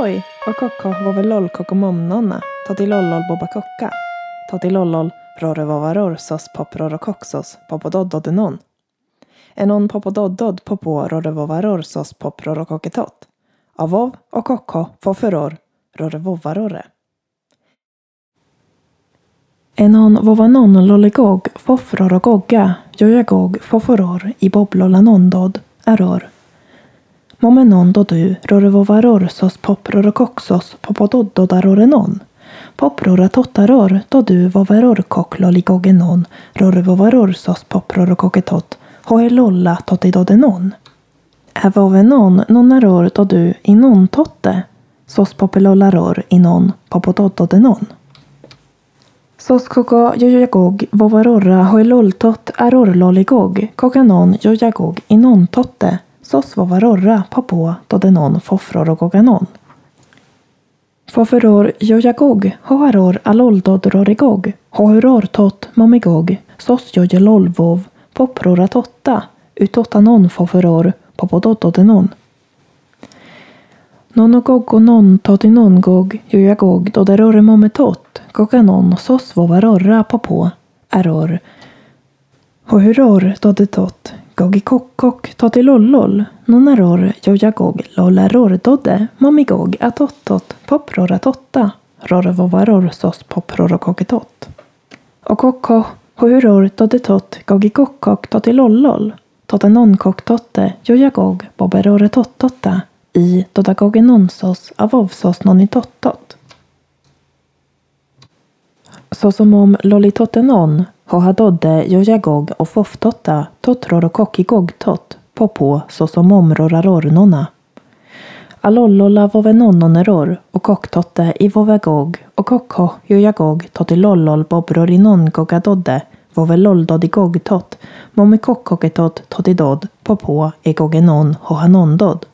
Kokokko vovelol kokomomnonna, totilollol bobakokka, totilollol rorovovaror sos poprorokoksos popododdodenon. Enon popododdod popo rorovovaror sos poprorokoketot. Avov och kokko foferor rorovovarore. Enon vovanon lolligog fofrorogogga jojagog foforor i boblolanondod aror. Momenon dodu rorovovaror sos poprorokoksos popododdodarorenon. Poprora tottaror dodu vovarorkokloligogenon rorovovarorsos poprorokoketot hoelolla totidodenon. Ävovenon nonaror dodu inon totte sos popelollaror inon popododdodenon. Sos koko jojagog vovarorra hoeloltot arorloligog kokanon jojagog inontotte totte sos vovarorra papo dodenon fofrorogoganon. Foferor jojagog hoaror aloldodrorigog hohuror tot momigog sos jojelolvov poprora totta utottanon foferor popododdodenon. Nonogogonon totinongog jojagog doderore mometot goganon sos vovarorra papo error hohuror dodetot Gogikokkok totilollol, nonaror jojagog lollarordodde, momigog atottot, poproratotta, rorvovaror sos poprorokoketot. Okokko, hohuror dodetot, gogikokkok totilollol, toteноnkok jojagog, boberoretottotta i dodagogenonsos avovsos nonitottot. Så som om lollitottenon Hohadodde jojagog och foftotta totror och kockigogtot popå såsom omrorarornona. Alollola vovenonnoneror och kocktotte i vovegog och kokko jojagog totilollol bobrorinon voveloldodigogtott voveloldodigogtot totidod popå egogenon hohanondod.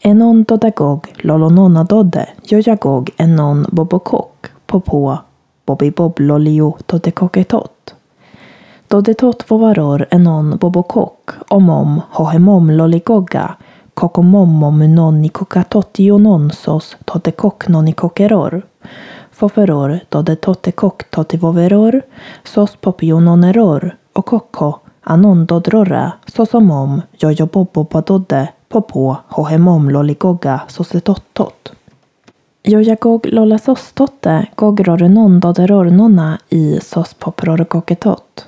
Enon dodagog lolononadodde jojagog enon bobokok popå bobiboblolio totekoketott boblolio totekoketot. Dodetot vovaror enon bobokok omom hohemom loligoga kokomomom noni kokatotiononsos totekok noni kokeror. Foferor dodetotekok totivoveror sos popiononeror och kokko anon dodrora sosomom jojobobopadodde popo hohemom loligoga sosetottot. Jojagog lollasostotte gogrornon doderornona i sos poprorgoketot.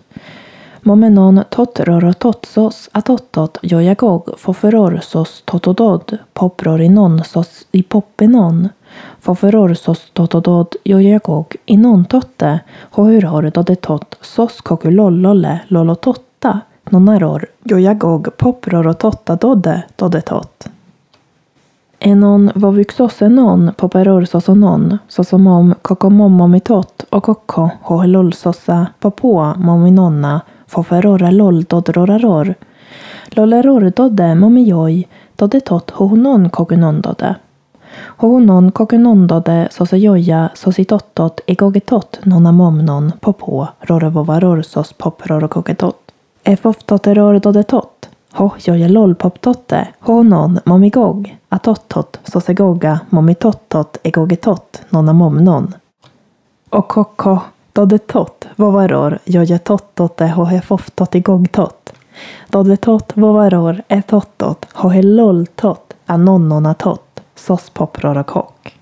Momenon totrorototsos atottot jojagog foferorsos totodod poprorinon sos i poppenon. Foferorsos totodod jojagog inon totte hohurhor dodetot sos kokulollolle lolototta nonaror jojagog poprorototta dodde dodetot. Enon vovyxosenon poperorsosonon sosomom kokomomomitot och kokko hohelolsosa popo mominonna foferora loldodroraror. Lolleror dodde momijoj dodetot hohonon kokunondode. Hohonon kokunondode sosejoja sositottot egogetot nonamomnon popo rorovovaror sos poprorokoketot. Efoftoteror dodetot Ho joja lollpoptotte, honon momigog, atottot, sosegoga, momitottot, egogetot, nonna momnon. Och kokko, dodetot, vovaror, joja tottotte, hohe foftot igogtot. Dodetot, vovaror, etottot, hohe lolltot, anonnonatot, sos popror och kock.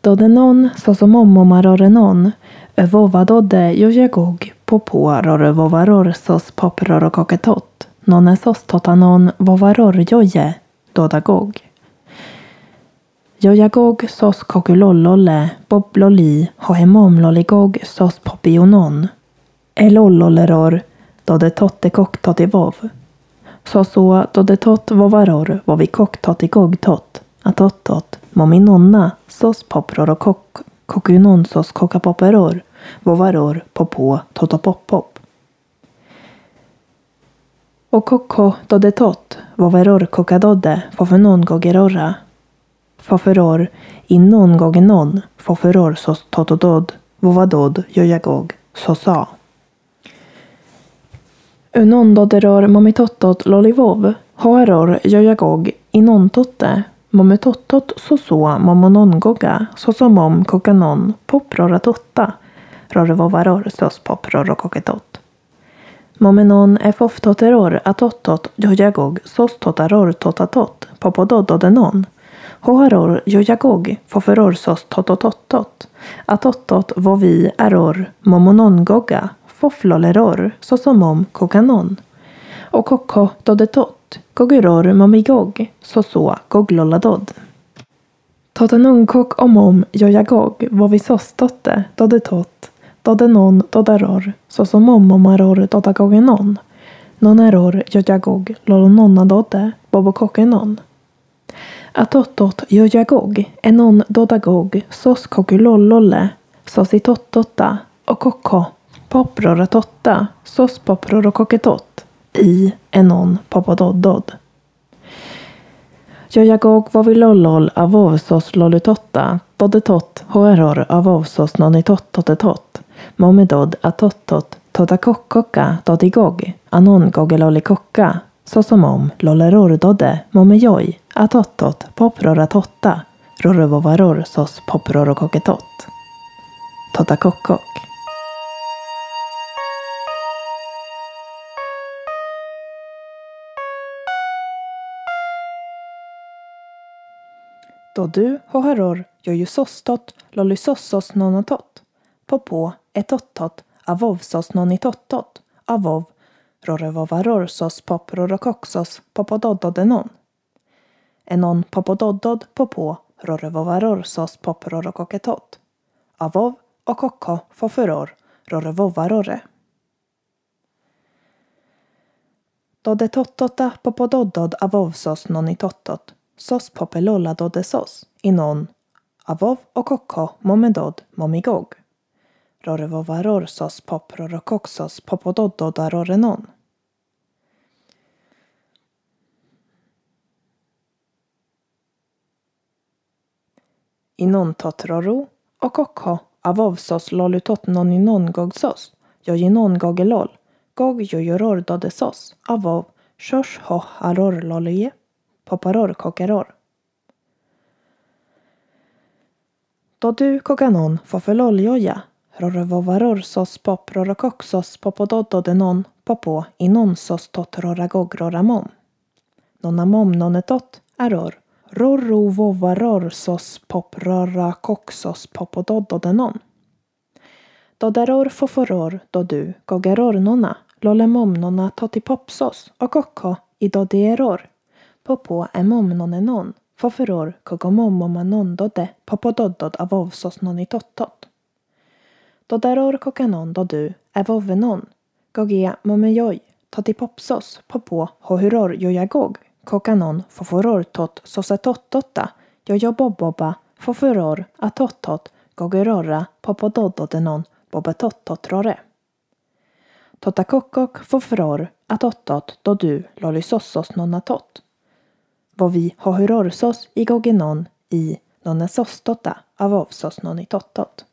Dodenon, sosomomomarorenon, övovadodde, jojagog, sås vovaror sos popror koketot. Nonne sos totanon vovaror joje dodagog. Jojagog sos kokulollolle bobloli hohemomlolligog sos popionon. Elollolleror dodetotte koktotivov. Så dodetot vovaror vovikoktotigogtot. Atottot mominonna sos popror och kok kokunon sos kokapoperor vovaror, popå, totopoppop. Och kokko dodetot, vovaror kokadodde, fofenon gogerorra faferor innon gogenon, faferor sos totodod, vovadod, jojagog, sosa. Unon doderor momitottot lolivov, hoaror jojagog, Inon totte, soso momonongoga sosomom kokanon poproratotta rorvovaror sos poprorokoketot. Momenon efoftoteror atottot jojagog. Sostotaror totatot, popodododenon. Hoharor jojagog foferorsos tototottot, atottot vovi eror momonongoga fofloleror såsom kokanon. Och kokko dodetot, goguror momigog, soso gogloladod. Totanongkok omom jojagog vovisosdote dodetot, dodenon dodaror, sosomomomaror dodagogenon. Noneror jojagog lolononadode bobokokenon. Atottot jojagog enon dodagog sos kogulollolle sositottotta och kokko poproratotta, sos poprorokoketott, i enon popododdod. Jojagog vovilollol avovsos lolutotta, dodetott hoeror avovsos nonitottotetott, momedod atottot todakokkoka dodigog, anon gogelollikokka, såsom om lollerordodde momejoj, atottot poproratotta, rorovovaror sos poprorokoketott. Todakokkok. Då du, hoharor, jojusostot, lollysossos nonotot, popo, etottot, avovsos nonitottot, avov, rorovovarorsos poprorokoxos popodododenon. Enon popododdod popo, rorovovarorsos poprorokoketot. Avov och kokko fofuror, rorovovarore. Dodetottota popododdod avovsos nonitottot sos popelolla dode sos, inon, avov och kokko momedod momigog. Rorevovaror sos poprorokoxos popododdoda rorenon. Inon totroru, och kokko avovsos lolutot noninon gogsos, jojinon gogelol, gog jojoror dodesos, avov, shosh ho aror lolie poparor kokeror. Då du koganon fofeloljoja, rorovovaror sos pop rorokoksos popododdodenon popo inon sos tot roragogroramom. Nonamom nonetot Rorro rorovovaror rorsos pop rorakoxos popododdodenon. Doderor foforor do du gogeror totipopsos och kokko i dodieror popo emomnonenon, foforor kogomomomanon dode popododdod avovsos nonitottot. Dodaror kokanon dodu evovenon, gogia momejoj, totipopsos popo hohuror jojagog, kokanon foforor tot sosetottotta, jojoboboba, foforor atottot, gogurora popodododenon, bobetottotrore. Totakokkok foforor atottot dodu lolisossos nonatot vovi hohurorsos i gogenon i nonnesostota avovsos nonitottot.